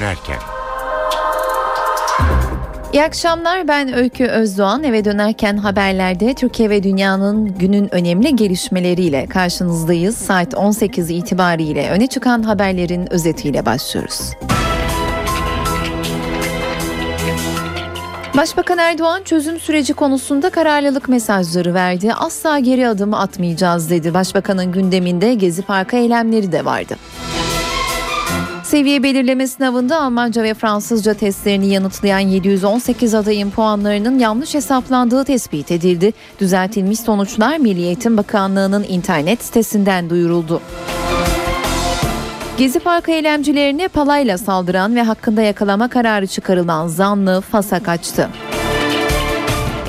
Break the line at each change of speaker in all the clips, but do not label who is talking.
dönerken.
İyi akşamlar ben Öykü Özdoğan eve dönerken haberlerde Türkiye ve dünyanın günün önemli gelişmeleriyle karşınızdayız. Saat 18 itibariyle öne çıkan haberlerin özetiyle başlıyoruz. Başbakan Erdoğan çözüm süreci konusunda kararlılık mesajları verdi. Asla geri adım atmayacağız dedi. Başbakanın gündeminde Gezi Parkı eylemleri de vardı. Seviye belirleme sınavında Almanca ve Fransızca testlerini yanıtlayan 718 adayın puanlarının yanlış hesaplandığı tespit edildi. Düzeltilmiş sonuçlar Milli Eğitim Bakanlığı'nın internet sitesinden duyuruldu. Gezi Parkı eylemcilerine palayla saldıran ve hakkında yakalama kararı çıkarılan zanlı Fas'a kaçtı.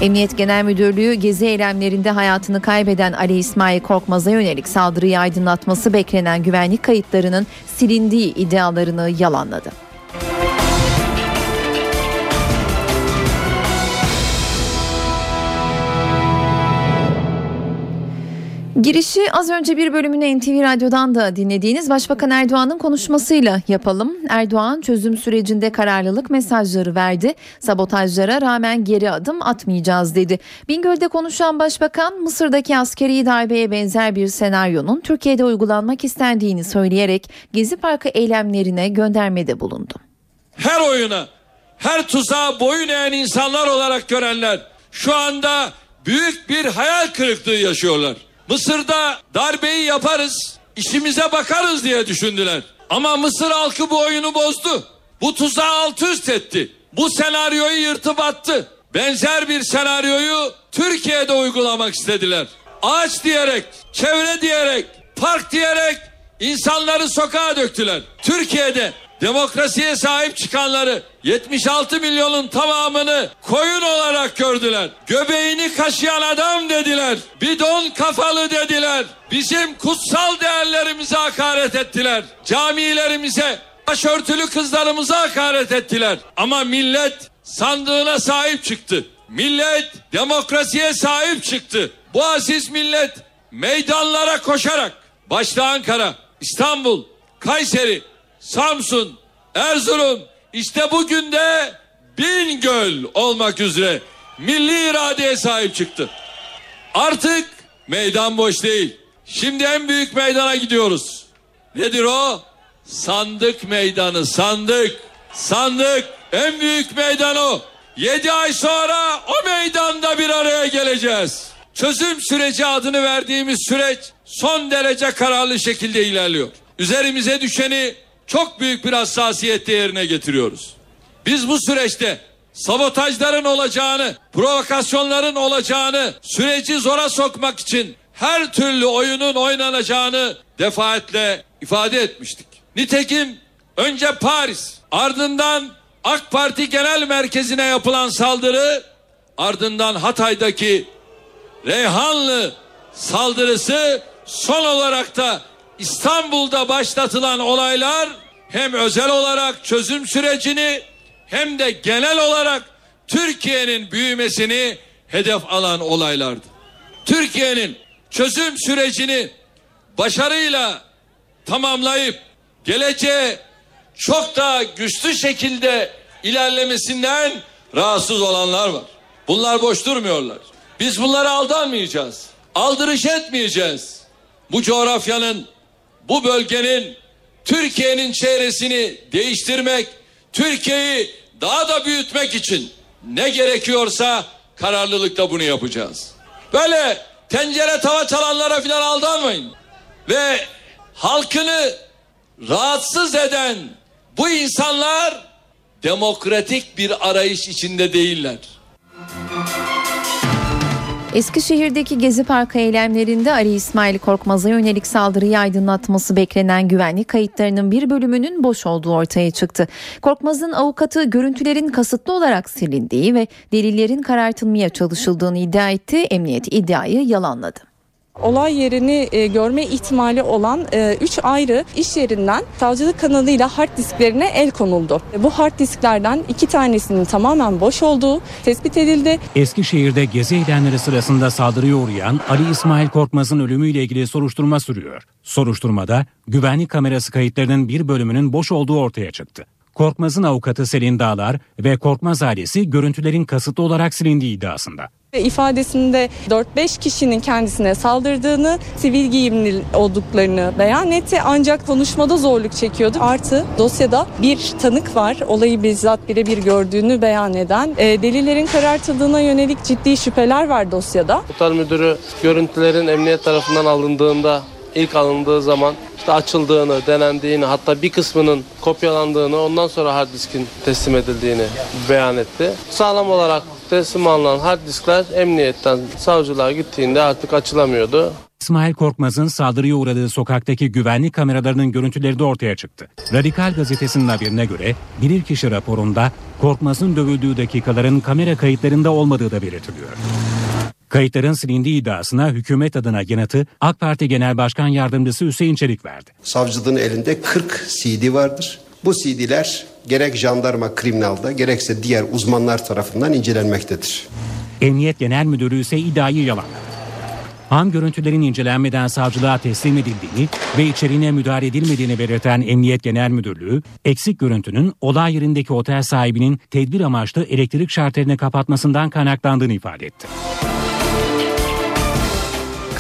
Emniyet Genel Müdürlüğü gezi eylemlerinde hayatını kaybeden Ali İsmail Korkmaz'a yönelik saldırıyı aydınlatması beklenen güvenlik kayıtlarının silindiği iddialarını yalanladı. Girişi az önce bir bölümünü NTV Radyo'dan da dinlediğiniz Başbakan Erdoğan'ın konuşmasıyla yapalım. Erdoğan çözüm sürecinde kararlılık mesajları verdi. Sabotajlara rağmen geri adım atmayacağız dedi. Bingöl'de konuşan Başbakan Mısır'daki askeri darbeye benzer bir senaryonun Türkiye'de uygulanmak istendiğini söyleyerek Gezi Parkı eylemlerine göndermede bulundu.
Her oyuna, her tuzağa boyun eğen insanlar olarak görenler şu anda büyük bir hayal kırıklığı yaşıyorlar. Mısır'da darbeyi yaparız, işimize bakarız diye düşündüler. Ama Mısır halkı bu oyunu bozdu. Bu tuzağı alt üst etti. Bu senaryoyu yırtıp attı. Benzer bir senaryoyu Türkiye'de uygulamak istediler. Ağaç diyerek, çevre diyerek, park diyerek insanları sokağa döktüler. Türkiye'de demokrasiye sahip çıkanları 76 milyonun tamamını koyun olarak gördüler. Göbeğini kaşıyan adam dediler. Bidon kafalı dediler. Bizim kutsal değerlerimize hakaret ettiler. Camilerimize, başörtülü kızlarımıza hakaret ettiler. Ama millet sandığına sahip çıktı. Millet demokrasiye sahip çıktı. Bu aziz millet meydanlara koşarak başta Ankara, İstanbul, Kayseri, Samsun, Erzurum işte bugün de Bingöl olmak üzere milli iradeye sahip çıktı. Artık meydan boş değil. Şimdi en büyük meydana gidiyoruz. Nedir o? Sandık meydanı, sandık. Sandık en büyük meydan o. Yedi ay sonra o meydanda bir araya geleceğiz. Çözüm süreci adını verdiğimiz süreç son derece kararlı şekilde ilerliyor. Üzerimize düşeni çok büyük bir hassasiyetle yerine getiriyoruz. Biz bu süreçte sabotajların olacağını, provokasyonların olacağını, süreci zora sokmak için her türlü oyunun oynanacağını defaatle ifade etmiştik. Nitekim önce Paris, ardından AK Parti Genel Merkezi'ne yapılan saldırı, ardından Hatay'daki Reyhanlı saldırısı, son olarak da İstanbul'da başlatılan olaylar hem özel olarak çözüm sürecini hem de genel olarak Türkiye'nin büyümesini hedef alan olaylardı. Türkiye'nin çözüm sürecini başarıyla tamamlayıp geleceğe çok daha güçlü şekilde ilerlemesinden rahatsız olanlar var. Bunlar boş durmuyorlar. Biz bunlara aldanmayacağız. Aldırış etmeyeceğiz. Bu coğrafyanın, bu bölgenin, Türkiye'nin çevresini değiştirmek, Türkiye'yi daha da büyütmek için ne gerekiyorsa kararlılıkla bunu yapacağız. Böyle tencere tava çalanlara filan aldanmayın. Ve halkını rahatsız eden bu insanlar demokratik bir arayış içinde değiller.
Eskişehir'deki Gezi Parkı eylemlerinde Ali İsmail Korkmaz'a yönelik saldırıyı aydınlatması beklenen güvenlik kayıtlarının bir bölümünün boş olduğu ortaya çıktı. Korkmaz'ın avukatı görüntülerin kasıtlı olarak silindiği ve delillerin karartılmaya çalışıldığını iddia etti. Emniyet iddiayı yalanladı.
Olay yerini e, görme ihtimali olan 3 e, ayrı iş yerinden savcılık kanalıyla hard disklerine el konuldu. Bu hard disklerden iki tanesinin tamamen boş olduğu tespit edildi.
Eskişehir'de gezi eylemleri sırasında saldırıya uğrayan Ali İsmail Korkmaz'ın ölümüyle ilgili soruşturma sürüyor. Soruşturmada güvenlik kamerası kayıtlarının bir bölümünün boş olduğu ortaya çıktı. Korkmaz'ın avukatı Selin Dağlar ve Korkmaz ailesi görüntülerin kasıtlı olarak silindiği iddiasında.
İfadesinde 4-5 kişinin kendisine saldırdığını, sivil giyimli olduklarını beyan etti. Ancak konuşmada zorluk çekiyordu. Artı dosyada bir tanık var. Olayı bizzat birebir gördüğünü beyan eden. E, delillerin karartıldığına yönelik ciddi şüpheler var dosyada.
Muhtar müdürü görüntülerin emniyet tarafından alındığında ilk alındığı zaman işte açıldığını, denendiğini hatta bir kısmının kopyalandığını ondan sonra hard diskin teslim edildiğini beyan etti. Sağlam olarak teslim alınan hard diskler emniyetten savcılığa gittiğinde artık açılamıyordu.
İsmail Korkmaz'ın saldırıya uğradığı sokaktaki güvenlik kameralarının görüntüleri de ortaya çıktı. Radikal gazetesinin haberine göre bilirkişi raporunda Korkmaz'ın dövüldüğü dakikaların kamera kayıtlarında olmadığı da belirtiliyor. Kayıtların silindiği iddiasına hükümet adına yanıtı AK Parti Genel Başkan Yardımcısı Hüseyin Çelik verdi.
Savcılığın elinde 40 CD vardır. Bu CD'ler gerek jandarma kriminalda gerekse diğer uzmanlar tarafından incelenmektedir.
Emniyet Genel Müdürü ise iddiayı yalanladı. Ham görüntülerin incelenmeden savcılığa teslim edildiğini ve içeriğine müdahale edilmediğini belirten Emniyet Genel Müdürlüğü, eksik görüntünün olay yerindeki otel sahibinin tedbir amaçlı elektrik şarterini kapatmasından kaynaklandığını ifade etti.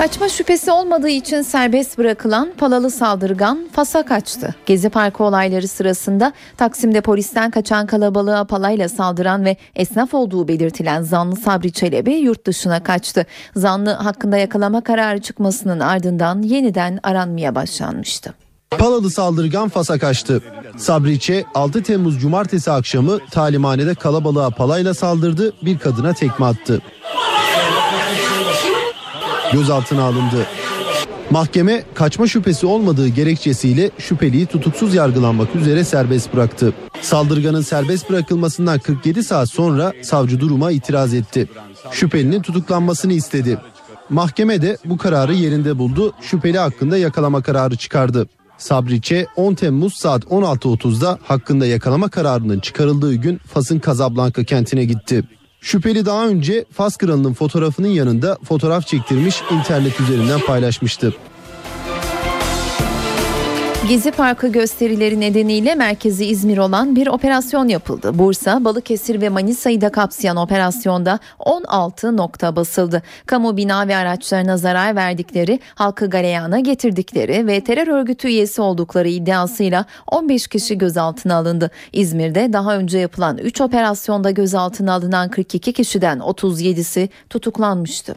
Kaçma şüphesi olmadığı için serbest bırakılan palalı saldırgan Fas'a kaçtı. Gezi Parkı olayları sırasında Taksim'de polisten kaçan kalabalığa palayla saldıran ve esnaf olduğu belirtilen zanlı Sabri Çelebi yurt dışına kaçtı. Zanlı hakkında yakalama kararı çıkmasının ardından yeniden aranmaya başlanmıştı.
Palalı saldırgan Fas'a kaçtı. Sabriçe 6 Temmuz Cumartesi akşamı talimhanede kalabalığa palayla saldırdı, bir kadına tekme attı. Gözaltına alındı. Mahkeme kaçma şüphesi olmadığı gerekçesiyle şüpheliyi tutuksuz yargılanmak üzere serbest bıraktı. Saldırganın serbest bırakılmasından 47 saat sonra savcı duruma itiraz etti. Şüphelinin tutuklanmasını istedi. Mahkeme de bu kararı yerinde buldu. Şüpheli hakkında yakalama kararı çıkardı. Sabriçe 10 Temmuz saat 16.30'da hakkında yakalama kararının çıkarıldığı gün Fas'ın Kazablanka kentine gitti. Şüpheli daha önce Fas kralının fotoğrafının yanında fotoğraf çektirmiş internet üzerinden paylaşmıştı.
Gezi Parkı gösterileri nedeniyle merkezi İzmir olan bir operasyon yapıldı. Bursa, Balıkesir ve Manisa'yı da kapsayan operasyonda 16 nokta basıldı. Kamu bina ve araçlarına zarar verdikleri, halkı galeyana getirdikleri ve terör örgütü üyesi oldukları iddiasıyla 15 kişi gözaltına alındı. İzmir'de daha önce yapılan 3 operasyonda gözaltına alınan 42 kişiden 37'si tutuklanmıştı.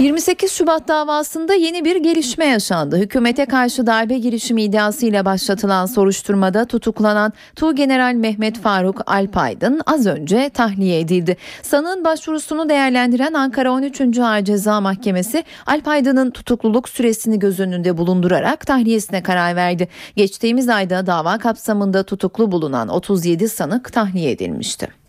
28 Şubat davasında yeni bir gelişme yaşandı. Hükümete karşı darbe girişimi iddiasıyla başlatılan soruşturmada tutuklanan Tuğgeneral Mehmet Faruk Alpaydın az önce tahliye edildi. Sanığın başvurusunu değerlendiren Ankara 13. Ağır Ceza Mahkemesi Alpaydın'ın tutukluluk süresini göz önünde bulundurarak tahliyesine karar verdi. Geçtiğimiz ayda dava kapsamında tutuklu bulunan 37 sanık tahliye edilmişti.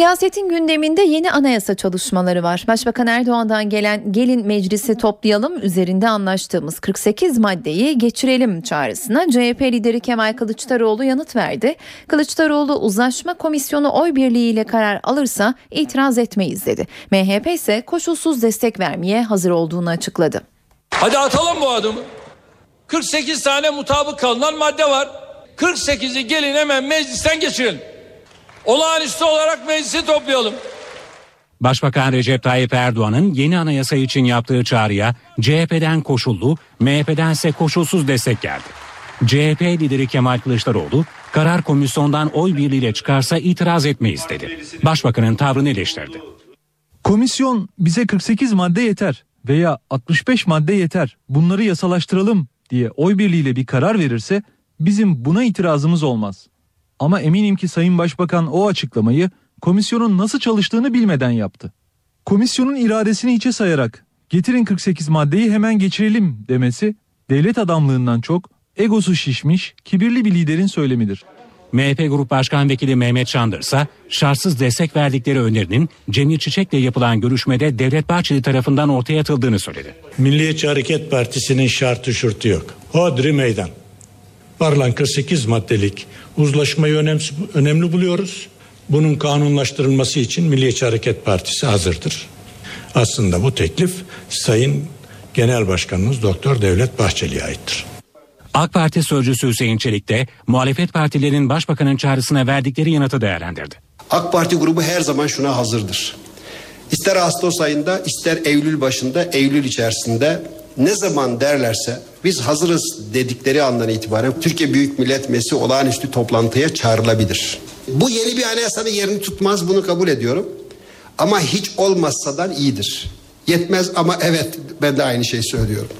Siyasetin gündeminde yeni anayasa çalışmaları var. Başbakan Erdoğan'dan gelen gelin meclisi toplayalım üzerinde anlaştığımız 48 maddeyi geçirelim çağrısına CHP lideri Kemal Kılıçdaroğlu yanıt verdi. Kılıçdaroğlu uzlaşma komisyonu oy birliğiyle karar alırsa itiraz etmeyiz dedi. MHP ise koşulsuz destek vermeye hazır olduğunu açıkladı.
Hadi atalım bu adımı. 48 tane mutabık kalınan madde var. 48'i gelin hemen meclisten geçirelim. Olağanüstü olarak meclisi toplayalım.
Başbakan Recep Tayyip Erdoğan'ın yeni anayasa için yaptığı çağrıya CHP'den koşullu, MHP'den ise koşulsuz destek geldi. CHP lideri Kemal Kılıçdaroğlu, karar komisyondan oy birliğiyle çıkarsa itiraz etmeyiz dedi. Başbakanın tavrını eleştirdi.
Komisyon bize 48 madde yeter veya 65 madde yeter bunları yasalaştıralım diye oy birliğiyle bir karar verirse bizim buna itirazımız olmaz. Ama eminim ki Sayın Başbakan o açıklamayı komisyonun nasıl çalıştığını bilmeden yaptı. Komisyonun iradesini içe sayarak getirin 48 maddeyi hemen geçirelim demesi devlet adamlığından çok egosu şişmiş, kibirli bir liderin söylemidir.
MHP Grup Başkan Vekili Mehmet Şandır ise şartsız destek verdikleri önerinin Cemil Çiçek'le yapılan görüşmede Devlet Bahçeli tarafından ortaya atıldığını söyledi.
Milliyetçi Hareket Partisi'nin şartı şurtu yok. Hodri meydan. Varılan 48 maddelik uzlaşmayı önemli, önemli buluyoruz. Bunun kanunlaştırılması için Milliyetçi Hareket Partisi hazırdır. Aslında bu teklif Sayın Genel Başkanımız Doktor Devlet Bahçeli'ye aittir.
AK Parti sözcüsü Hüseyin Çelik de muhalefet partilerinin başbakanın çağrısına verdikleri yanıtı değerlendirdi.
AK Parti grubu her zaman şuna hazırdır. İster Ağustos ayında ister Eylül başında Eylül içerisinde ne zaman derlerse biz hazırız dedikleri andan itibaren Türkiye Büyük Millet Meclisi olağanüstü toplantıya çağrılabilir. Bu yeni bir anayasanın yerini tutmaz bunu kabul ediyorum. Ama hiç olmazsadan iyidir. Yetmez ama evet ben de aynı şeyi söylüyorum.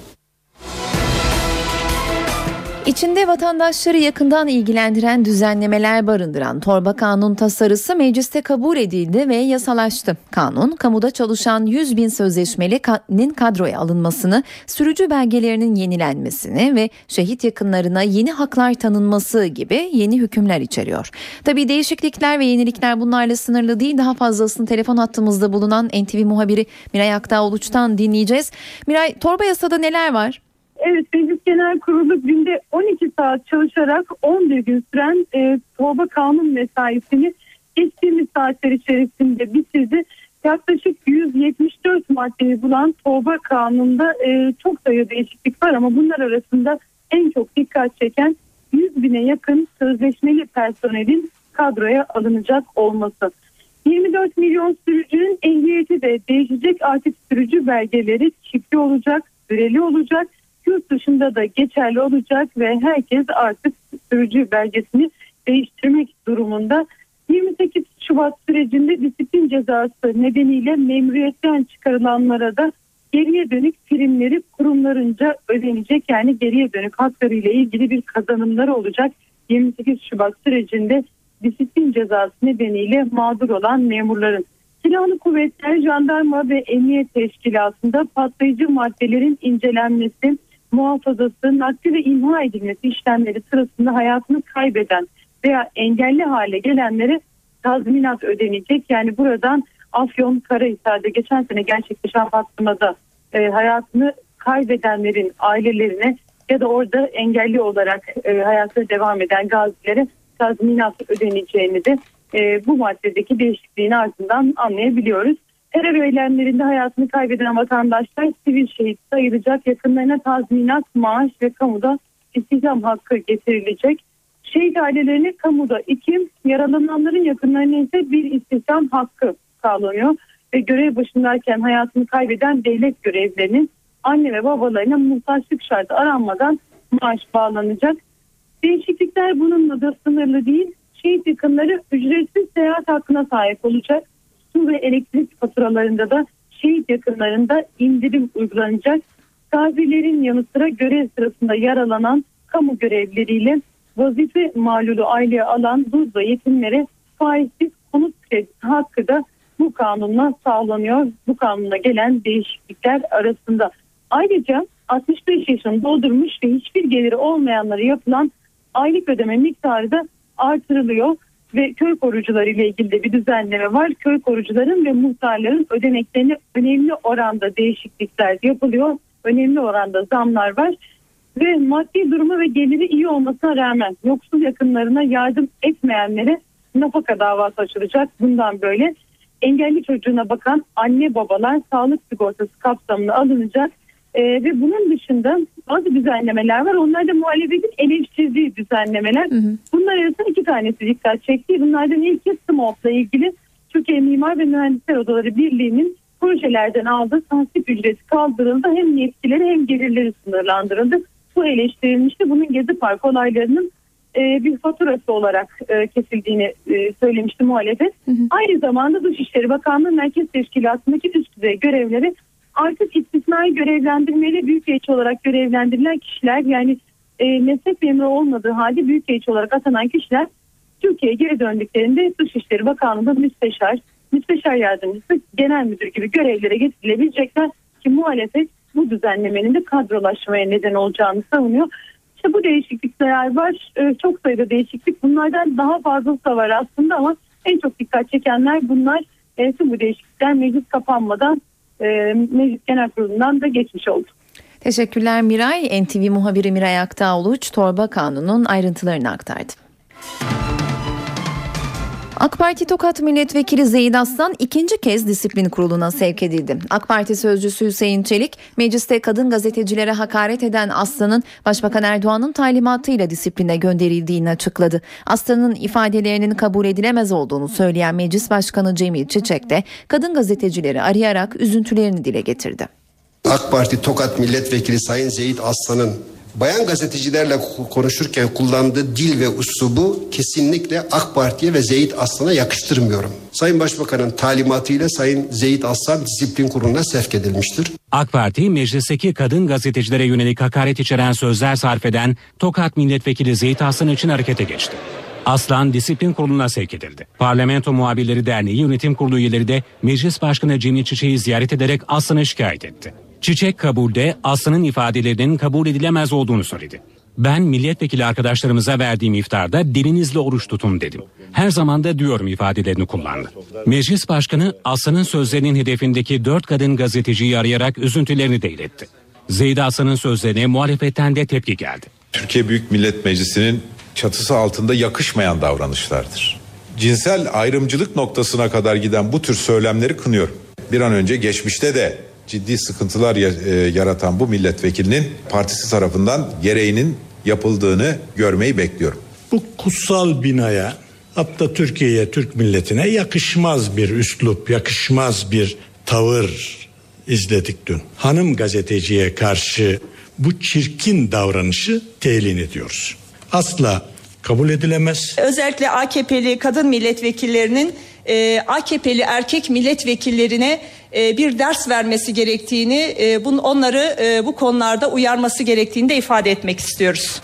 İçinde vatandaşları yakından ilgilendiren düzenlemeler barındıran torba kanun tasarısı mecliste kabul edildi ve yasalaştı. Kanun, kamuda çalışan 100 bin sözleşmelinin kadroya alınmasını, sürücü belgelerinin yenilenmesini ve şehit yakınlarına yeni haklar tanınması gibi yeni hükümler içeriyor. Tabii değişiklikler ve yenilikler bunlarla sınırlı değil. Daha fazlasını telefon hattımızda bulunan NTV muhabiri Miray Aktağ Uluç'tan dinleyeceğiz. Miray, torba yasada neler var?
Evet Meclis Genel Kurulu günde 12 saat çalışarak 11 gün süren e, torba kanun mesaisini geçtiğimiz saatler içerisinde bitirdi. Yaklaşık 174 maddeyi bulan torba kanunda e, çok sayıda değişiklik var ama bunlar arasında en çok dikkat çeken 100 bine yakın sözleşmeli personelin kadroya alınacak olması. 24 milyon sürücünün ehliyeti de değişecek artık sürücü belgeleri çiftli olacak, süreli olacak yurt dışında da geçerli olacak ve herkes artık sürücü belgesini değiştirmek durumunda. 28 Şubat sürecinde disiplin cezası nedeniyle memuriyetten çıkarılanlara da geriye dönük primleri kurumlarınca ödenecek. Yani geriye dönük hakları ile ilgili bir kazanımları olacak. 28 Şubat sürecinde disiplin cezası nedeniyle mağdur olan memurların. Silahlı kuvvetler, jandarma ve emniyet teşkilatında patlayıcı maddelerin incelenmesi, muhafazası, nakli ve imha edilmesi işlemleri sırasında hayatını kaybeden veya engelli hale gelenlere tazminat ödenecek. Yani buradan Afyon Karahisar'da geçen sene gerçekleşen patlamada e, hayatını kaybedenlerin ailelerine ya da orada engelli olarak e, hayatına devam eden gazilere tazminat ödeneceğini de e, bu maddedeki değişikliğin ardından anlayabiliyoruz. Terör eylemlerinde hayatını kaybeden vatandaşlar sivil şehit sayılacak. Yakınlarına tazminat, maaş ve kamuda istihdam hakkı getirilecek. Şehit ailelerine kamuda iki, yaralananların yakınlarına ise bir istihdam hakkı sağlanıyor. Ve görev başındayken hayatını kaybeden devlet görevlilerinin anne ve babalarına muhtaçlık şartı aranmadan maaş bağlanacak. Değişiklikler bununla da sınırlı değil. Şehit yakınları ücretsiz seyahat hakkına sahip olacak su ve elektrik faturalarında da şehit yakınlarında indirim uygulanacak. Gazilerin yanı sıra görev sırasında yaralanan kamu görevlileriyle vazife malulu aileye alan ve yetimlere faizsiz konut kredisi hakkı da bu kanunla sağlanıyor. Bu kanuna gelen değişiklikler arasında. Ayrıca 65 yaşını doldurmuş ve hiçbir geliri olmayanlara yapılan aylık ödeme miktarı da artırılıyor ve köy korucuları ile ilgili de bir düzenleme var. Köy korucuların ve muhtarların ödeneklerine önemli oranda değişiklikler yapılıyor. Önemli oranda zamlar var. Ve maddi durumu ve geliri iyi olmasına rağmen yoksul yakınlarına yardım etmeyenlere nafaka davası açılacak. Bundan böyle engelli çocuğuna bakan anne babalar sağlık sigortası kapsamına alınacak. Ee, ve bunun dışında bazı düzenlemeler var. Onlar da muhalefetin eleştirdiği düzenlemeler. Hı hı. Bunlar arasında iki tanesi dikkat çekti. Bunlardan ilki SMOP'la ilgili Türkiye Mimar ve Mühendisler Odaları Birliği'nin projelerden aldığı tasdik ücreti kaldırıldı. Hem yetkileri hem gelirleri sınırlandırıldı. Bu eleştirilmişti. Bunun Gezi Park olaylarının e, bir faturası olarak e, kesildiğini e, söylemişti muhalefet. Hı hı. Aynı zamanda Dışişleri Bakanlığı Merkez Teşkilatı'ndaki üst düzey görevleri artık istisnai görevlendirmeyle büyükelçi olarak görevlendirilen kişiler yani e, meslek memuru olmadığı halde büyükelçi olarak atanan kişiler Türkiye'ye geri döndüklerinde Dışişleri Bakanlığı'nda müsteşar, müsteşar yardımcısı, genel müdür gibi görevlere getirilebilecekler ki muhalefet bu düzenlemenin de kadrolaşmaya neden olacağını savunuyor. İşte bu değişiklikler var. Ee, çok sayıda değişiklik. Bunlardan daha fazlası da var aslında ama en çok dikkat çekenler bunlar. E, tüm bu değişiklikler meclis kapanmadan e, Meclis Genel Kurulu'ndan da geçmiş oldu.
Teşekkürler Miray. NTV muhabiri Miray Aktağ Uluç torba kanunun ayrıntılarını aktardı. AK Parti Tokat Milletvekili Zeyid Aslan ikinci kez disiplin kuruluna sevk edildi. AK Parti sözcüsü Hüseyin Çelik, mecliste kadın gazetecilere hakaret eden Aslan'ın Başbakan Erdoğan'ın talimatıyla disipline gönderildiğini açıkladı. Aslan'ın ifadelerinin kabul edilemez olduğunu söyleyen Meclis Başkanı Cemil Çiçek de kadın gazetecileri arayarak üzüntülerini dile getirdi.
AK Parti Tokat Milletvekili Sayın Zeyit Aslan'ın bayan gazetecilerle konuşurken kullandığı dil ve uslubu kesinlikle AK Parti'ye ve Zeyit Aslan'a yakıştırmıyorum. Sayın Başbakan'ın talimatıyla Sayın Zeyit Aslan disiplin kuruluna sevk edilmiştir.
AK Parti meclisteki kadın gazetecilere yönelik hakaret içeren sözler sarf eden Tokat Milletvekili Zeyt Aslan için harekete geçti. Aslan disiplin kuruluna sevk edildi. Parlamento Muhabirleri Derneği Yönetim Kurulu üyeleri de Meclis Başkanı Cemil Çiçek'i ziyaret ederek Aslan'ı şikayet etti. Çiçek kabulde Aslan'ın ifadelerinin kabul edilemez olduğunu söyledi. Ben milletvekili arkadaşlarımıza verdiğim iftarda dilinizle oruç tutun dedim. Her zaman da diyorum ifadelerini kullandı. Meclis Başkanı Aslan'ın sözlerinin hedefindeki dört kadın gazeteciyi arayarak üzüntülerini de iletti. Zeyda Aslan'ın sözlerine muhalefetten de tepki geldi.
Türkiye Büyük Millet Meclisi'nin çatısı altında yakışmayan davranışlardır. Cinsel ayrımcılık noktasına kadar giden bu tür söylemleri kınıyorum. Bir an önce geçmişte de ciddi sıkıntılar yaratan bu milletvekilinin partisi tarafından gereğinin yapıldığını görmeyi bekliyorum.
Bu kutsal binaya hatta Türkiye'ye, Türk milletine yakışmaz bir üslup, yakışmaz bir tavır izledik dün. Hanım gazeteciye karşı bu çirkin davranışı telin ediyoruz. Asla kabul edilemez.
Özellikle AKP'li kadın milletvekillerinin e, AKP'li erkek milletvekillerine e, bir ders vermesi gerektiğini, e, bun, onları e, bu konularda uyarması gerektiğini de ifade etmek istiyoruz.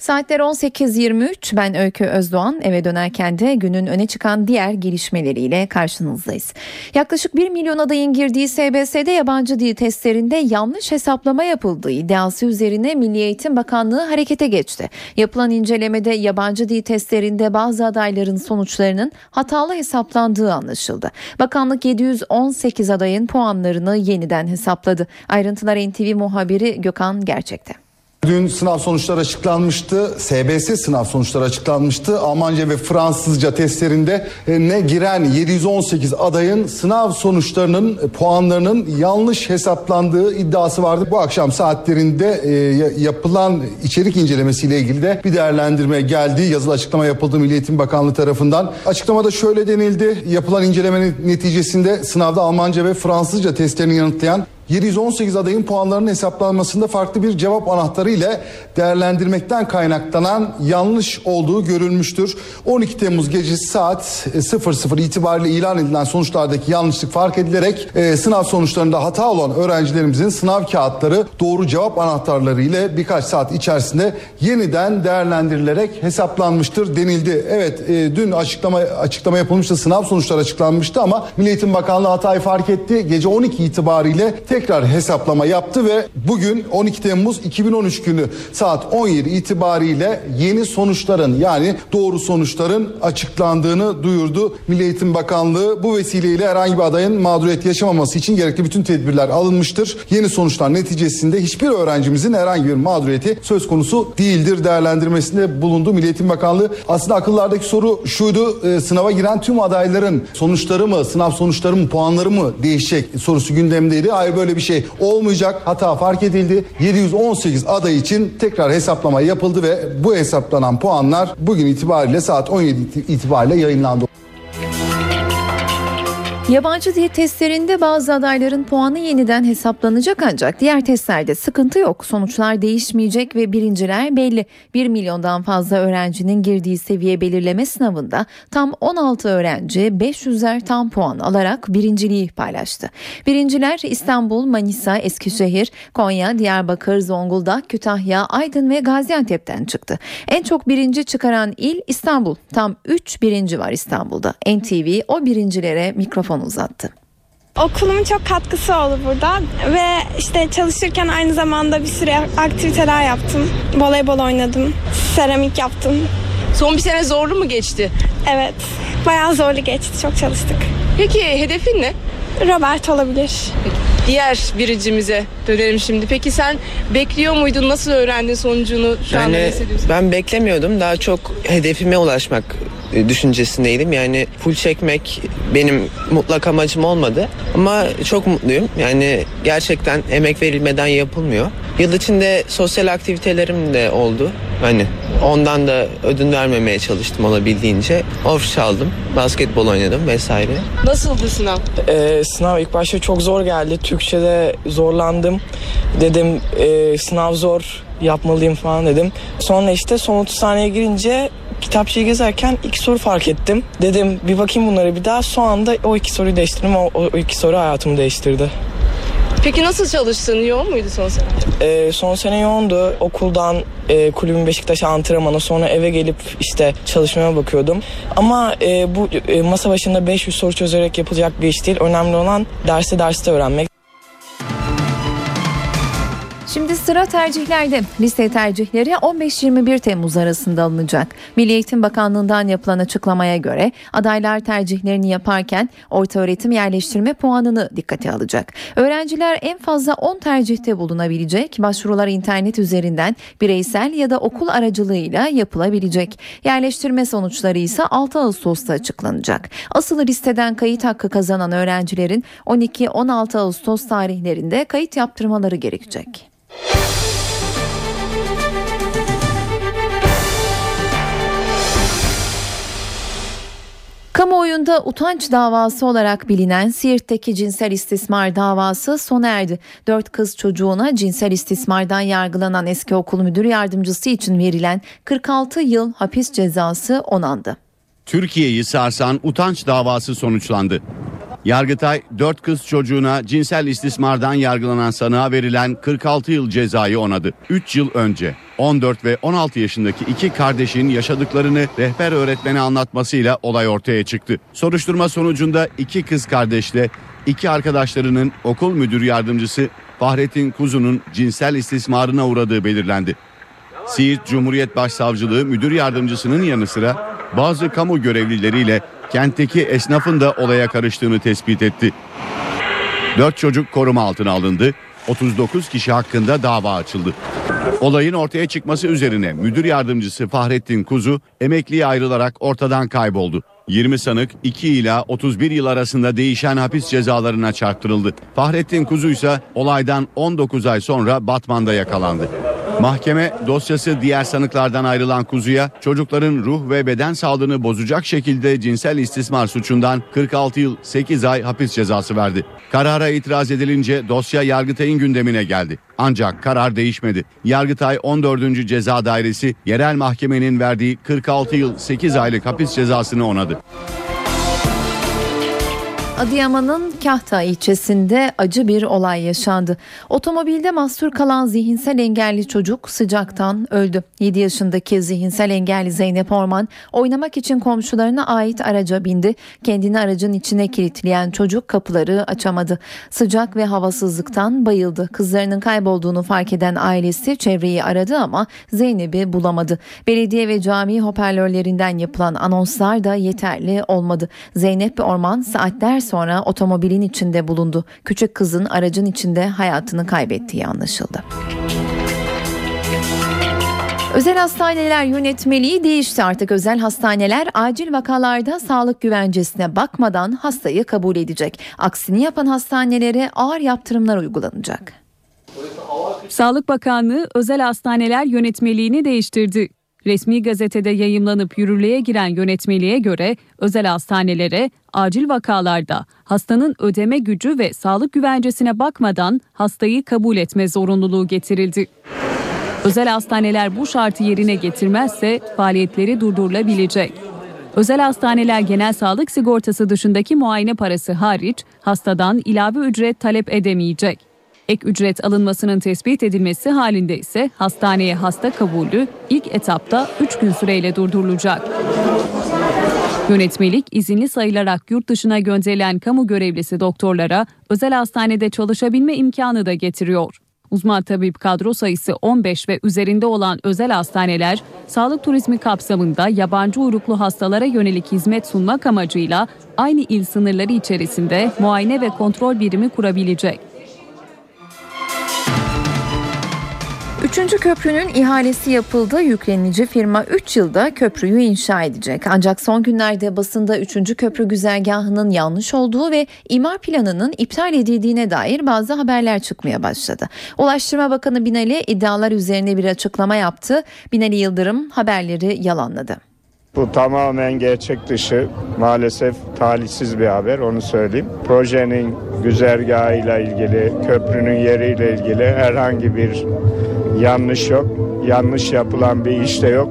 Saatler 18.23 ben Öykü Özdoğan eve dönerken de günün öne çıkan diğer gelişmeleriyle karşınızdayız. Yaklaşık 1 milyon adayın girdiği SBS'de yabancı dil testlerinde yanlış hesaplama yapıldığı iddiası üzerine Milli Eğitim Bakanlığı harekete geçti. Yapılan incelemede yabancı dil testlerinde bazı adayların sonuçlarının hatalı hesaplandığı anlaşıldı. Bakanlık 718 adayın puanlarını yeniden hesapladı. Ayrıntılar NTV muhabiri Gökhan Gerçek'te.
Dün sınav sonuçları açıklanmıştı. SBS sınav sonuçları açıklanmıştı. Almanca ve Fransızca testlerinde ne giren 718 adayın sınav sonuçlarının puanlarının yanlış hesaplandığı iddiası vardı. Bu akşam saatlerinde e, yapılan içerik incelemesiyle ilgili de bir değerlendirme geldi. Yazılı açıklama yapıldı Milli Eğitim Bakanlığı tarafından. Açıklamada şöyle denildi. Yapılan incelemenin neticesinde sınavda Almanca ve Fransızca testlerini yanıtlayan 718 adayın puanlarının hesaplanmasında farklı bir cevap anahtarı ile değerlendirmekten kaynaklanan yanlış olduğu görülmüştür. 12 Temmuz gecesi saat 00 itibariyle ilan edilen sonuçlardaki yanlışlık fark edilerek e, sınav sonuçlarında hata olan öğrencilerimizin sınav kağıtları doğru cevap anahtarları ile birkaç saat içerisinde yeniden değerlendirilerek hesaplanmıştır denildi. Evet e, dün açıklama açıklama yapılmıştı sınav sonuçları açıklanmıştı ama Milli Eğitim Bakanlığı hatayı fark etti. Gece 12 itibariyle tekrar hesaplama yaptı ve bugün 12 Temmuz 2013 günü saat 17 itibariyle yeni sonuçların yani doğru sonuçların açıklandığını duyurdu. Milli Eğitim Bakanlığı bu vesileyle herhangi bir adayın mağduriyet yaşamaması için gerekli bütün tedbirler alınmıştır. Yeni sonuçlar neticesinde hiçbir öğrencimizin herhangi bir mağduriyeti söz konusu değildir değerlendirmesinde bulundu Milli Eğitim Bakanlığı. Aslında akıllardaki soru şuydu e, sınava giren tüm adayların sonuçları mı sınav sonuçları mı puanları mı değişecek sorusu gündemdeydi. Hayır böyle bir şey olmayacak. Hata fark edildi. 718 aday için tekrar hesaplama yapıldı ve bu hesaplanan puanlar bugün itibariyle saat 17 itibariyle yayınlandı.
Yabancı dil testlerinde bazı adayların puanı yeniden hesaplanacak ancak diğer testlerde sıkıntı yok. Sonuçlar değişmeyecek ve birinciler belli. 1 milyondan fazla öğrencinin girdiği seviye belirleme sınavında tam 16 öğrenci 500'er tam puan alarak birinciliği paylaştı. Birinciler İstanbul, Manisa, Eskişehir, Konya, Diyarbakır, Zonguldak, Kütahya, Aydın ve Gaziantep'ten çıktı. En çok birinci çıkaran il İstanbul. Tam 3 birinci var İstanbul'da. NTV o birincilere mikrofon uzattı.
Okulumun çok katkısı oldu burada ve işte çalışırken aynı zamanda bir sürü aktiviteler yaptım. Voleybol oynadım, seramik yaptım.
Son bir sene zorlu mu geçti?
Evet, bayağı zorlu geçti, çok çalıştık.
Peki hedefin ne?
Robert olabilir.
Peki. diğer biricimize dönelim şimdi. Peki sen bekliyor muydun? Nasıl öğrendin sonucunu? Şu anda
Yani
hissediyorsun?
ben beklemiyordum. Daha çok hedefime ulaşmak düşüncesindeydim. Yani full çekmek benim mutlak amacım olmadı. Ama çok mutluyum. Yani gerçekten emek verilmeden yapılmıyor. Yıl içinde sosyal aktivitelerim de oldu. Hani ondan da ödün vermemeye çalıştım olabildiğince. Of çaldım, basketbol oynadım vesaire.
Nasıldı sınav?
Ee, sınav ilk başta çok zor geldi. Türkçe'de zorlandım. Dedim e, sınav zor yapmalıyım falan dedim. Sonra işte son 30 saniye girince kitapçıyı gezerken iki soru fark ettim. Dedim bir bakayım bunları bir daha. Son anda o iki soruyu değiştirdim. O, o iki soru hayatımı değiştirdi.
Peki nasıl çalıştın? Yoğun muydu son sene?
Ee, son sene yoğundu. Okuldan e, kulübün Beşiktaş antrenmanı sonra eve gelip işte çalışmaya bakıyordum. Ama e, bu e, masa başında 500 soru çözerek yapılacak bir iş değil. Önemli olan dersi derste öğrenmek.
Şimdi sıra tercihlerde. Lise tercihleri 15-21 Temmuz arasında alınacak. Milli Eğitim Bakanlığı'ndan yapılan açıklamaya göre adaylar tercihlerini yaparken ortaöğretim yerleştirme puanını dikkate alacak. Öğrenciler en fazla 10 tercihte bulunabilecek. Başvurular internet üzerinden bireysel ya da okul aracılığıyla yapılabilecek. Yerleştirme sonuçları ise 6 Ağustos'ta açıklanacak. Asıl listeden kayıt hakkı kazanan öğrencilerin 12-16 Ağustos tarihlerinde kayıt yaptırmaları gerekecek. Kamuoyunda utanç davası olarak bilinen Siirt'teki cinsel istismar davası sona erdi. Dört kız çocuğuna cinsel istismardan yargılanan eski okul müdür yardımcısı için verilen 46 yıl hapis cezası onandı.
Türkiye'yi sarsan utanç davası sonuçlandı. Yargıtay 4 kız çocuğuna cinsel istismardan yargılanan sanığa verilen 46 yıl cezayı onadı. 3 yıl önce 14 ve 16 yaşındaki iki kardeşin yaşadıklarını rehber öğretmene anlatmasıyla olay ortaya çıktı. Soruşturma sonucunda iki kız kardeşle iki arkadaşlarının okul müdür yardımcısı Fahrettin Kuzu'nun cinsel istismarına uğradığı belirlendi. Siirt Cumhuriyet Başsavcılığı müdür yardımcısının yanı sıra bazı kamu görevlileriyle kentteki esnafın da olaya karıştığını tespit etti. 4 çocuk koruma altına alındı. 39 kişi hakkında dava açıldı. Olayın ortaya çıkması üzerine müdür yardımcısı Fahrettin Kuzu emekliye ayrılarak ortadan kayboldu. 20 sanık 2 ila 31 yıl arasında değişen hapis cezalarına çarptırıldı. Fahrettin Kuzu ise olaydan 19 ay sonra Batman'da yakalandı. Mahkeme dosyası diğer sanıklardan ayrılan Kuzu'ya çocukların ruh ve beden sağlığını bozacak şekilde cinsel istismar suçundan 46 yıl 8 ay hapis cezası verdi. Karara itiraz edilince dosya Yargıtay'ın gündemine geldi. Ancak karar değişmedi. Yargıtay 14. Ceza Dairesi yerel mahkemenin verdiği 46 yıl 8 aylık hapis cezasını onadı.
Adıyaman'ın Kahta ilçesinde acı bir olay yaşandı. Otomobilde mahsur kalan zihinsel engelli çocuk sıcaktan öldü. 7 yaşındaki zihinsel engelli Zeynep Orman oynamak için komşularına ait araca bindi. Kendini aracın içine kilitleyen çocuk kapıları açamadı. Sıcak ve havasızlıktan bayıldı. Kızlarının kaybolduğunu fark eden ailesi çevreyi aradı ama Zeynep'i bulamadı. Belediye ve cami hoparlörlerinden yapılan anonslar da yeterli olmadı. Zeynep Orman saatler sonra otomobilin içinde bulundu. Küçük kızın aracın içinde hayatını kaybettiği anlaşıldı. Özel hastaneler yönetmeliği değişti artık özel hastaneler acil vakalarda sağlık güvencesine bakmadan hastayı kabul edecek. Aksini yapan hastanelere ağır yaptırımlar uygulanacak.
Sağlık Bakanlığı özel hastaneler yönetmeliğini değiştirdi. Resmi gazetede yayımlanıp yürürlüğe giren yönetmeliğe göre özel hastanelere acil vakalarda hastanın ödeme gücü ve sağlık güvencesine bakmadan hastayı kabul etme zorunluluğu getirildi. Özel hastaneler bu şartı yerine getirmezse faaliyetleri durdurulabilecek. Özel hastaneler genel sağlık sigortası dışındaki muayene parası hariç hastadan ilave ücret talep edemeyecek. Ek ücret alınmasının tespit edilmesi halinde ise hastaneye hasta kabulü ilk etapta 3 gün süreyle durdurulacak. Yönetmelik izinli sayılarak yurt dışına gönderilen kamu görevlisi doktorlara özel hastanede çalışabilme imkanı da getiriyor. Uzman tabip kadro sayısı 15 ve üzerinde olan özel hastaneler, sağlık turizmi kapsamında yabancı uyruklu hastalara yönelik hizmet sunmak amacıyla aynı il sınırları içerisinde muayene ve kontrol birimi kurabilecek.
Üçüncü köprünün ihalesi yapıldı. Yüklenici firma 3 yılda köprüyü inşa edecek. Ancak son günlerde basında 3. köprü güzergahının yanlış olduğu ve imar planının iptal edildiğine dair bazı haberler çıkmaya başladı. Ulaştırma Bakanı Binali iddialar üzerine bir açıklama yaptı. Binali Yıldırım haberleri yalanladı.
Bu tamamen gerçek dışı maalesef talihsiz bir haber onu söyleyeyim. Projenin güzergahıyla ilgili, köprünün yeriyle ilgili herhangi bir yanlış yok. Yanlış yapılan bir iş de yok.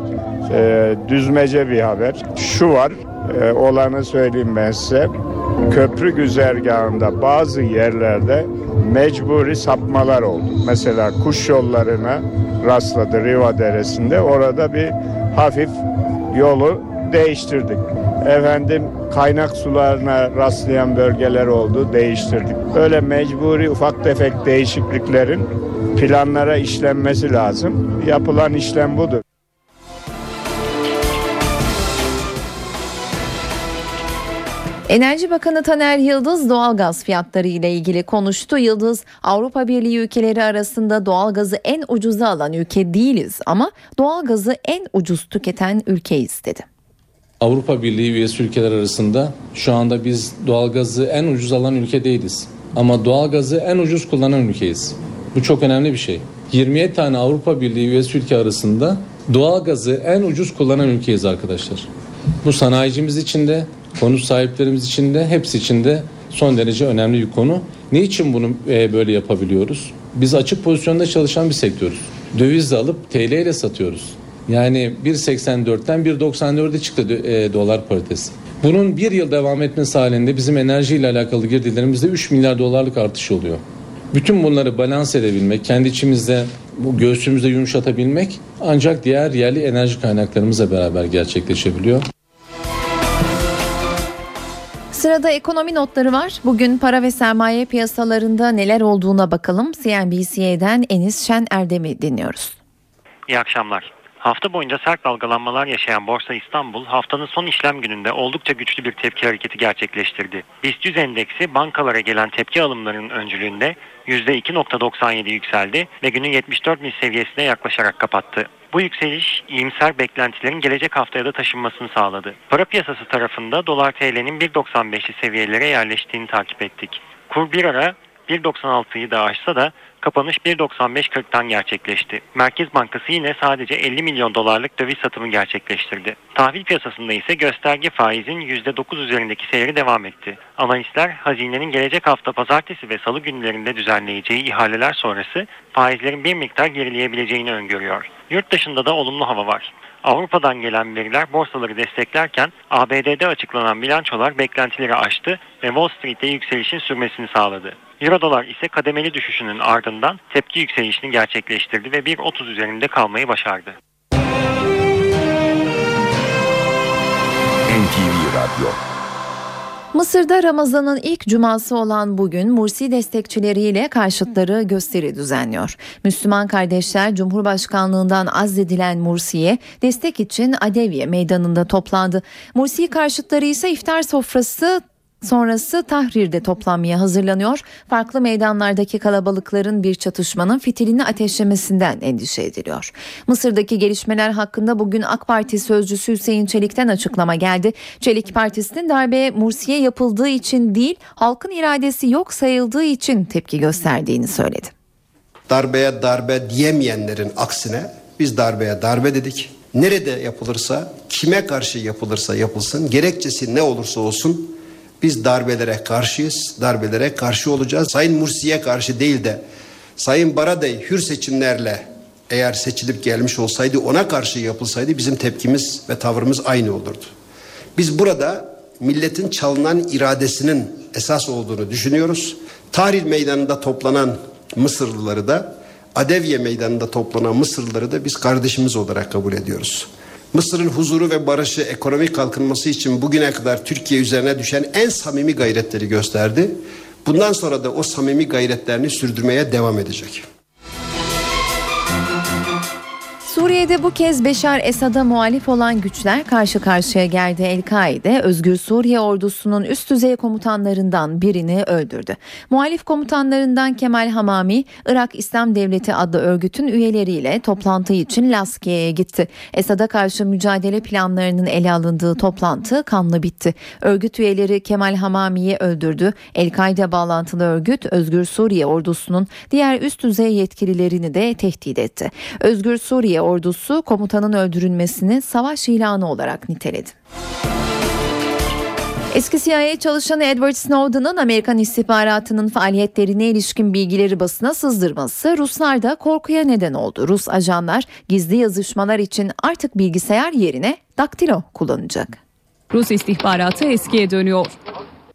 Ee, düzmece bir haber. Şu var, e, olanı söyleyeyim ben size. Köprü güzergahında bazı yerlerde mecburi sapmalar oldu. Mesela kuş yollarına rastladı Riva Deresi'nde. Orada bir hafif yolu değiştirdik. Efendim kaynak sularına rastlayan bölgeler oldu değiştirdik. Böyle mecburi ufak tefek değişikliklerin planlara işlenmesi lazım. Yapılan işlem budur.
Enerji Bakanı Taner Yıldız doğalgaz fiyatları ile ilgili konuştu. Yıldız Avrupa Birliği ülkeleri arasında doğalgazı en ucuza alan ülke değiliz ama doğalgazı en ucuz tüketen ülkeyiz dedi.
Avrupa Birliği üyesi ülkeler arasında şu anda biz doğalgazı en ucuz alan ülke değiliz. Ama doğalgazı en ucuz kullanan ülkeyiz. Bu çok önemli bir şey. 27 tane Avrupa Birliği üyesi ülke arasında doğalgazı en ucuz kullanan ülkeyiz arkadaşlar. Bu sanayicimiz için de, konut sahiplerimiz için de, hepsi için de son derece önemli bir konu. Ne için bunu e, böyle yapabiliyoruz? Biz açık pozisyonda çalışan bir sektörüz. Dövizle alıp TL ile satıyoruz. Yani 1.84'ten 1.94'e çıktı e, dolar paritesi. Bunun bir yıl devam etmesi halinde bizim enerjiyle alakalı girdilerimizde 3 milyar dolarlık artış oluyor. Bütün bunları balans edebilmek, kendi içimizde bu göğsümüzde yumuşatabilmek ancak diğer yerli enerji kaynaklarımızla beraber gerçekleşebiliyor.
Sırada ekonomi notları var. Bugün para ve sermaye piyasalarında neler olduğuna bakalım. CNBC'den Enis Şen Erdem'i dinliyoruz.
İyi akşamlar. Hafta boyunca sert dalgalanmalar yaşayan Borsa İstanbul haftanın son işlem gününde oldukça güçlü bir tepki hareketi gerçekleştirdi. BIST 100 endeksi bankalara gelen tepki alımlarının öncülüğünde %2.97 yükseldi ve günün 74 bin seviyesine yaklaşarak kapattı. Bu yükseliş iyimser beklentilerin gelecek haftaya da taşınmasını sağladı. Para piyasası tarafında dolar TL'nin 1.95'li seviyelere yerleştiğini takip ettik. Kur bir ara 1.96'yı da aşsa da kapanış 1.95.40'tan gerçekleşti. Merkez Bankası yine sadece 50 milyon dolarlık döviz satımı gerçekleştirdi. Tahvil piyasasında ise gösterge faizin %9 üzerindeki seyri devam etti. Analistler hazinenin gelecek hafta pazartesi ve salı günlerinde düzenleyeceği ihaleler sonrası faizlerin bir miktar gerileyebileceğini öngörüyor. Yurt dışında da olumlu hava var. Avrupa'dan gelen veriler borsaları desteklerken ABD'de açıklanan bilançolar beklentileri aştı ve Wall Street'te yükselişin sürmesini sağladı. Euro dolar ise kademeli düşüşünün ardından tepki yükselişini gerçekleştirdi ve 1.30 üzerinde kalmayı başardı.
NTV Radyo
Mısır'da Ramazan'ın ilk cuması olan bugün Mursi destekçileriyle karşıtları gösteri düzenliyor. Müslüman kardeşler Cumhurbaşkanlığından azledilen Mursi'ye destek için Adeviye meydanında toplandı. Mursi karşıtları ise iftar sofrası sonrası Tahrir'de toplanmaya hazırlanıyor. Farklı meydanlardaki kalabalıkların bir çatışmanın fitilini ateşlemesinden endişe ediliyor. Mısır'daki gelişmeler hakkında bugün AK Parti sözcüsü Hüseyin Çelik'ten açıklama geldi. Çelik Partisi'nin darbe Mursi'ye yapıldığı için değil, halkın iradesi yok sayıldığı için tepki gösterdiğini söyledi.
Darbeye darbe diyemeyenlerin aksine biz darbeye darbe dedik. Nerede yapılırsa, kime karşı yapılırsa yapılsın, gerekçesi ne olursa olsun biz darbelere karşıyız, darbelere karşı olacağız. Sayın Mursi'ye karşı değil de Sayın Baradey hür seçimlerle eğer seçilip gelmiş olsaydı ona karşı yapılsaydı bizim tepkimiz ve tavrımız aynı olurdu. Biz burada milletin çalınan iradesinin esas olduğunu düşünüyoruz. Tahrir meydanında toplanan Mısırlıları da Adevye meydanında toplanan Mısırlıları da biz kardeşimiz olarak kabul ediyoruz. Mısır'ın huzuru ve barışı, ekonomik kalkınması için bugüne kadar Türkiye üzerine düşen en samimi gayretleri gösterdi. Bundan sonra da o samimi gayretlerini sürdürmeye devam edecek.
Suriye'de bu kez Beşar Esad'a muhalif olan güçler karşı karşıya geldi. El-Kaide, Özgür Suriye ordusunun üst düzey komutanlarından birini öldürdü. Muhalif komutanlarından Kemal Hamami, Irak İslam Devleti adlı örgütün üyeleriyle toplantı için Laskiye'ye gitti. Esad'a karşı mücadele planlarının ele alındığı toplantı kanlı bitti. Örgüt üyeleri Kemal Hamami'yi öldürdü. El-Kaide bağlantılı örgüt Özgür Suriye ordusunun diğer üst düzey yetkililerini de tehdit etti. Özgür Suriye ordusu komutanın öldürülmesini savaş ilanı olarak niteledi. Eski CIA çalışanı Edward Snowden'ın Amerikan istihbaratının faaliyetlerine ilişkin bilgileri basına sızdırması Ruslarda korkuya neden oldu. Rus ajanlar gizli yazışmalar için artık bilgisayar yerine daktilo kullanacak.
Rus istihbaratı eskiye dönüyor.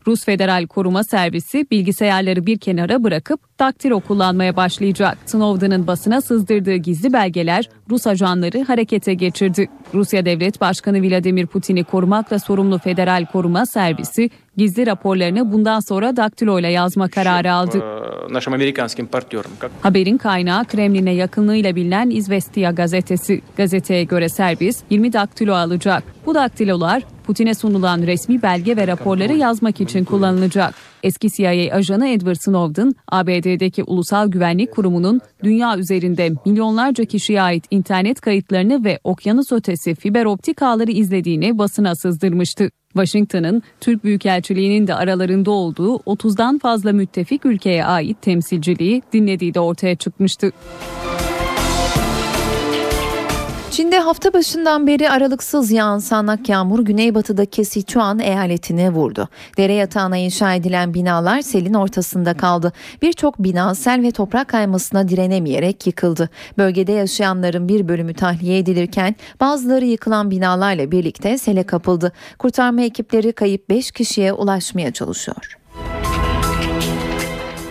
Rus Federal Koruma Servisi bilgisayarları bir kenara bırakıp daktilo kullanmaya başlayacak. Snowden'ın basına sızdırdığı gizli belgeler Rus ajanları harekete geçirdi. Rusya Devlet Başkanı Vladimir Putin'i korumakla sorumlu Federal Koruma Servisi gizli raporlarını bundan sonra daktilo ile yazma kararı aldı. Haberin kaynağı Kremlin'e yakınlığıyla bilinen İzvestiya gazetesi. Gazeteye göre servis 20 daktilo alacak. Bu daktilolar Putin'e sunulan resmi belge ve raporları yazmak için kullanılacak. Eski CIA ajanı Edward Snowden, ABD'deki Ulusal Güvenlik Kurumu'nun dünya üzerinde milyonlarca kişiye ait internet kayıtlarını ve okyanus ötesi fiber optik ağları izlediğini basına sızdırmıştı. Washington'ın Türk Büyükelçiliği'nin de aralarında olduğu 30'dan fazla müttefik ülkeye ait temsilciliği dinlediği de ortaya çıkmıştı.
Çin'de hafta başından beri aralıksız yağan sağanak yağmur güneybatıdaki Sichuan eyaletine vurdu. Dere yatağına inşa edilen binalar selin ortasında kaldı. Birçok bina sel ve toprak kaymasına direnemeyerek yıkıldı. Bölgede yaşayanların bir bölümü tahliye edilirken bazıları yıkılan binalarla birlikte sele kapıldı. Kurtarma ekipleri kayıp 5 kişiye ulaşmaya çalışıyor.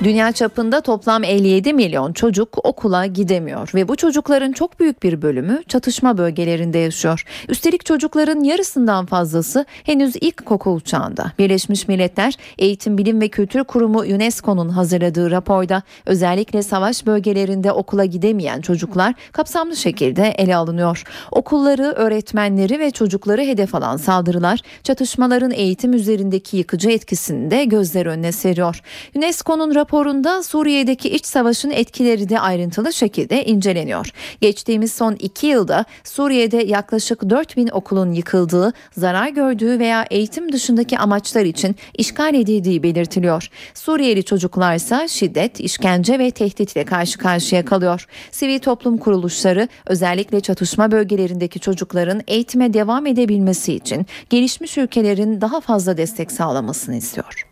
Dünya çapında toplam 57 milyon çocuk okula gidemiyor ve bu çocukların çok büyük bir bölümü çatışma bölgelerinde yaşıyor. Üstelik çocukların yarısından fazlası henüz ilk okul çağında. Birleşmiş Milletler Eğitim Bilim ve Kültür Kurumu UNESCO'nun hazırladığı raporda özellikle savaş bölgelerinde okula gidemeyen çocuklar kapsamlı şekilde ele alınıyor. Okulları, öğretmenleri ve çocukları hedef alan saldırılar çatışmaların eğitim üzerindeki yıkıcı etkisini de gözler önüne seriyor. UNESCO'nun raporu raporunda Suriye'deki iç savaşın etkileri de ayrıntılı şekilde inceleniyor. Geçtiğimiz son iki yılda Suriye'de yaklaşık 4000 okulun yıkıldığı, zarar gördüğü veya eğitim dışındaki amaçlar için işgal edildiği belirtiliyor. Suriyeli çocuklarsa şiddet, işkence ve tehditle karşı karşıya kalıyor. Sivil toplum kuruluşları özellikle çatışma bölgelerindeki çocukların eğitime devam edebilmesi için gelişmiş ülkelerin daha fazla destek sağlamasını istiyor.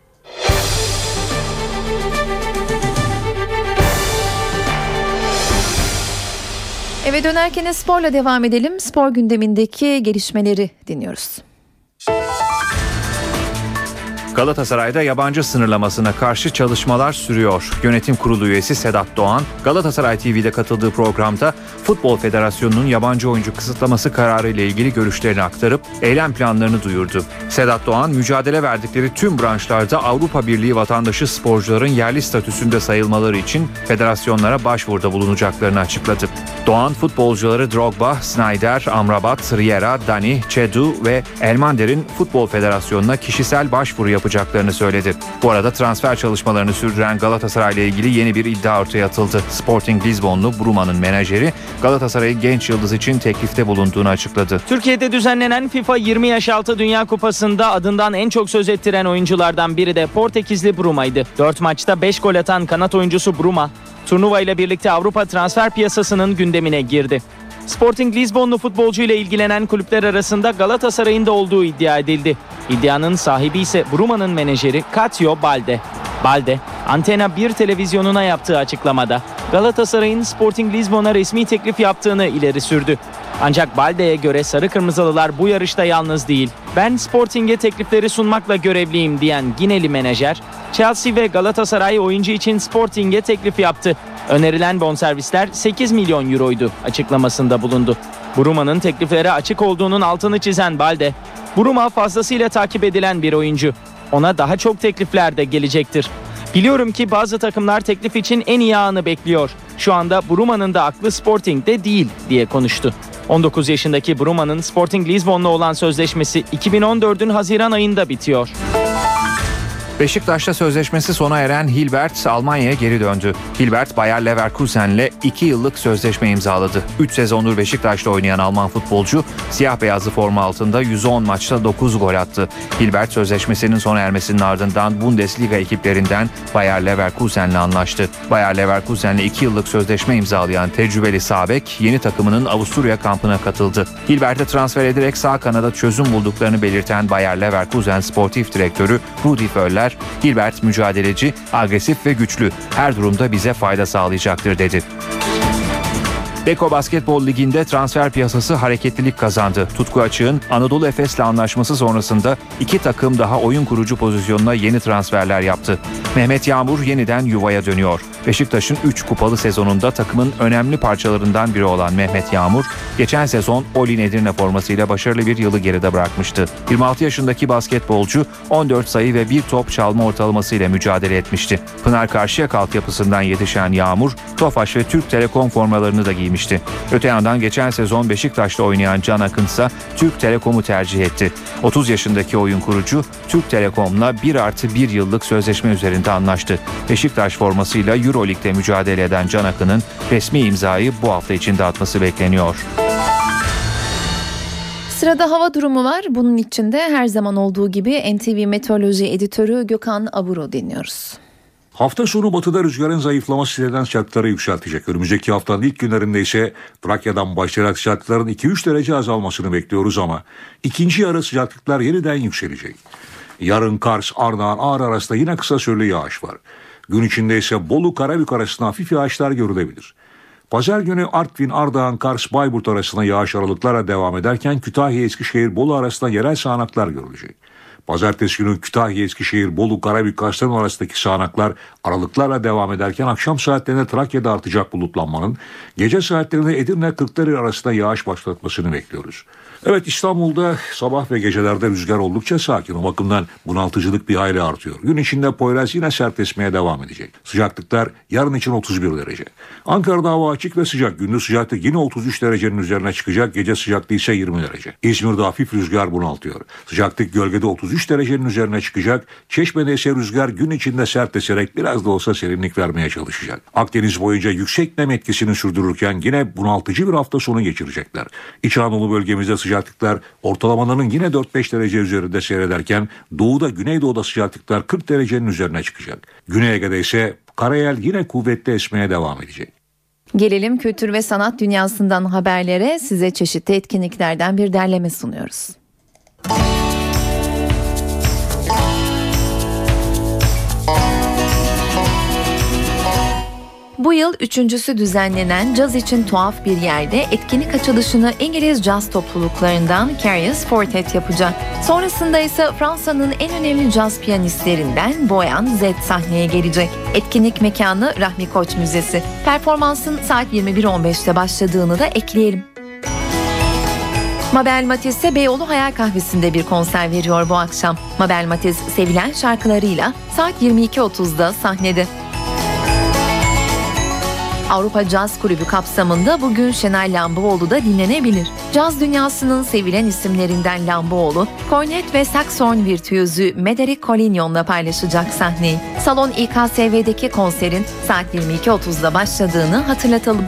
Eve dönerken sporla devam edelim. Spor gündemindeki gelişmeleri dinliyoruz.
Galatasaray'da yabancı sınırlamasına karşı çalışmalar sürüyor. Yönetim kurulu üyesi Sedat Doğan, Galatasaray TV'de katıldığı programda Futbol Federasyonu'nun yabancı oyuncu kısıtlaması kararı ile ilgili görüşlerini aktarıp eylem planlarını duyurdu. Sedat Doğan, mücadele verdikleri tüm branşlarda Avrupa Birliği vatandaşı sporcuların yerli statüsünde sayılmaları için federasyonlara başvuruda bulunacaklarını açıkladı. Doğan, futbolcuları Drogba, Snyder, Amrabat, Riera, Dani, Çedu ve Elmander'in Futbol Federasyonu'na kişisel başvuru yapacaklarını söyledi. Bu arada transfer çalışmalarını sürdüren Galatasaray ile ilgili yeni bir iddia ortaya atıldı. Sporting Lisbonlu Bruma'nın menajeri Galatasaray'ı genç yıldız için teklifte bulunduğunu açıkladı.
Türkiye'de düzenlenen FIFA 20 yaş altı Dünya Kupası'nda adından en çok söz ettiren oyunculardan biri de Portekizli Bruma'ydı. 4 maçta 5 gol atan kanat oyuncusu Bruma, turnuva ile birlikte Avrupa transfer piyasasının gündemine girdi. Sporting Lisbonlu futbolcu ile ilgilenen kulüpler arasında Galatasaray'ın da olduğu iddia edildi. İddianın sahibi ise Bruma'nın menajeri Katio Balde. Balde, Antena 1 televizyonuna yaptığı açıklamada Galatasaray'ın Sporting Lisbon'a resmi teklif yaptığını ileri sürdü. Ancak Balde'ye göre Sarı Kırmızılılar bu yarışta yalnız değil. Ben Sporting'e teklifleri sunmakla görevliyim diyen Gineli menajer, Chelsea ve Galatasaray oyuncu için Sporting'e teklif yaptı. Önerilen bonservisler 8 milyon euroydu açıklamasında bulundu. Bruma'nın tekliflere açık olduğunun altını çizen Balde, Bruma fazlasıyla takip edilen bir oyuncu. Ona daha çok teklifler de gelecektir. Biliyorum ki bazı takımlar teklif için en iyi anı bekliyor. şu anda Bruma'nın da aklı Sporting'de değil diye konuştu. 19 yaşındaki Bruma'nın Sporting Lisbon'la olan sözleşmesi 2014'ün Haziran ayında bitiyor.
Beşiktaş'ta sözleşmesi sona eren Hilbert Almanya'ya geri döndü. Hilbert Bayer Leverkusen'le 2 yıllık sözleşme imzaladı. 3 sezondur Beşiktaş'ta oynayan Alman futbolcu siyah beyazlı forma altında 110 maçta 9 gol attı. Hilbert sözleşmesinin sona ermesinin ardından Bundesliga ekiplerinden Bayer Leverkusen'le anlaştı. Bayer Leverkusen'le 2 yıllık sözleşme imzalayan tecrübeli Sabek yeni takımının Avusturya kampına katıldı. Hilbert'e transfer ederek sağ kanada çözüm bulduklarını belirten Bayer Leverkusen sportif direktörü Rudi Völler Hilbert mücadeleci, agresif ve güçlü. Her durumda bize fayda sağlayacaktır dedi. Beko Basketbol Ligi'nde transfer piyasası hareketlilik kazandı. Tutku Açık'ın Anadolu Efes'le anlaşması sonrasında iki takım daha oyun kurucu pozisyonuna yeni transferler yaptı. Mehmet Yağmur yeniden yuvaya dönüyor. Beşiktaş'ın 3 kupalı sezonunda takımın önemli parçalarından biri olan Mehmet Yağmur, geçen sezon Olin Edirne formasıyla başarılı bir yılı geride bırakmıştı. 26 yaşındaki basketbolcu 14 sayı ve bir top çalma ortalamasıyla mücadele etmişti. Pınar Karşıyaka altyapısından yetişen Yağmur, Tofaş ve Türk Telekom formalarını da giymişti. Öte yandan geçen sezon Beşiktaş'ta oynayan Can Akın ise Türk Telekom'u tercih etti. 30 yaşındaki oyun kurucu Türk Telekom'la 1 artı 1 yıllık sözleşme üzerinde anlaştı. Beşiktaş formasıyla Euroleague'de mücadele eden Can Akın'ın resmi imzayı bu hafta içinde atması bekleniyor.
Sırada hava durumu var. Bunun içinde her zaman olduğu gibi NTV Meteoroloji Editörü Gökhan Aburo dinliyoruz.
Hafta sonu batıda rüzgarın zayıflaması siteden sıcaklıkları yükseltecek. Önümüzdeki haftanın ilk günlerinde ise Trakya'dan başlayarak sıcaklıkların 2-3 derece azalmasını bekliyoruz ama ikinci yarı sıcaklıklar yeniden yükselecek. Yarın Kars, Ardahan, Ağrı arasında yine kısa süreli yağış var. Gün içinde ise Bolu, Karabük arasında hafif yağışlar görülebilir. Pazar günü Artvin, Ardahan, Kars, Bayburt arasında yağış aralıklarla devam ederken Kütahya, Eskişehir, Bolu arasında yerel sağanaklar görülecek. Pazartesi günü Kütahya, Eskişehir, Bolu, Karabük, Kastamonu arasındaki sağanaklar aralıklarla devam ederken akşam saatlerinde Trakya'da artacak bulutlanmanın, gece saatlerinde Edirne, Kırklareli arasında yağış başlatmasını bekliyoruz. Evet İstanbul'da sabah ve gecelerde rüzgar oldukça sakin. O bakımdan bunaltıcılık bir hayli artıyor. Gün içinde Poyraz yine sertleşmeye devam edecek. Sıcaklıklar yarın için 31 derece. Ankara'da hava açık ve sıcak. Gündüz sıcaklık yine 33 derecenin üzerine çıkacak. Gece sıcaklığı ise 20 derece. İzmir'de hafif rüzgar bunaltıyor. Sıcaklık gölgede 33 derecenin üzerine çıkacak. Çeşme'de ise rüzgar gün içinde sertleşerek biraz da olsa serinlik vermeye çalışacak. Akdeniz boyunca yüksek nem etkisini sürdürürken yine bunaltıcı bir hafta sonu geçirecekler. İç Anadolu bölgemizde sıcaklıklar ortalamaların yine 4-5 derece üzerinde seyrederken doğuda güneydoğuda sıcaklıklar 40 derecenin üzerine çıkacak. Güney Ege'de ise karayel yine kuvvetli esmeye devam edecek.
Gelelim kültür ve sanat dünyasından haberlere size çeşitli etkinliklerden bir derleme sunuyoruz. Bu yıl üçüncüsü düzenlenen caz için tuhaf bir yerde etkinlik açılışını İngiliz caz topluluklarından Carius Fortet yapacak. Sonrasında ise Fransa'nın en önemli caz piyanistlerinden Boyan Z sahneye gelecek. Etkinlik mekanı Rahmi Koç Müzesi. Performansın saat 21.15'te başladığını da ekleyelim. Mabel Matiz ise Beyoğlu Hayal Kahvesi'nde bir konser veriyor bu akşam. Mabel Matiz sevilen şarkılarıyla saat 22.30'da sahnede. Avrupa Caz Kulübü kapsamında bugün Şenay Lambıoğlu da dinlenebilir. Caz dünyasının sevilen isimlerinden Lambıoğlu, kornet ve saksofon virtüözü Mederic Collignon'la paylaşacak sahneyi. Salon İKSV'deki konserin saat 22.30'da başladığını hatırlatalım.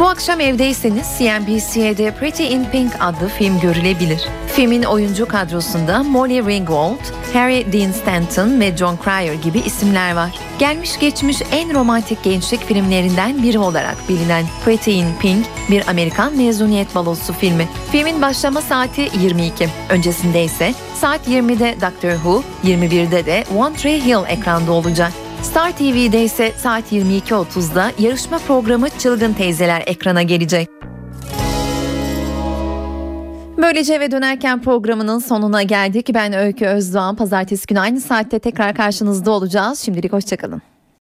Bu akşam evdeyseniz CNBC'de Pretty in Pink adlı film görülebilir. Filmin oyuncu kadrosunda Molly Ringwald, Harry Dean Stanton ve John Cryer gibi isimler var. Gelmiş geçmiş en romantik gençlik filmlerinden biri olarak bilinen Pretty in Pink bir Amerikan mezuniyet balosu filmi. Filmin başlama saati 22. Öncesinde ise saat 20'de Doctor Who, 21'de de One Tree Hill ekranda olacak. Star TV'de ise saat 22.30'da yarışma programı Çılgın Teyzeler ekrana gelecek. Böylece eve dönerken programının sonuna geldik. Ben Öykü Özdoğan. Pazartesi günü aynı saatte tekrar karşınızda olacağız. Şimdilik hoşçakalın.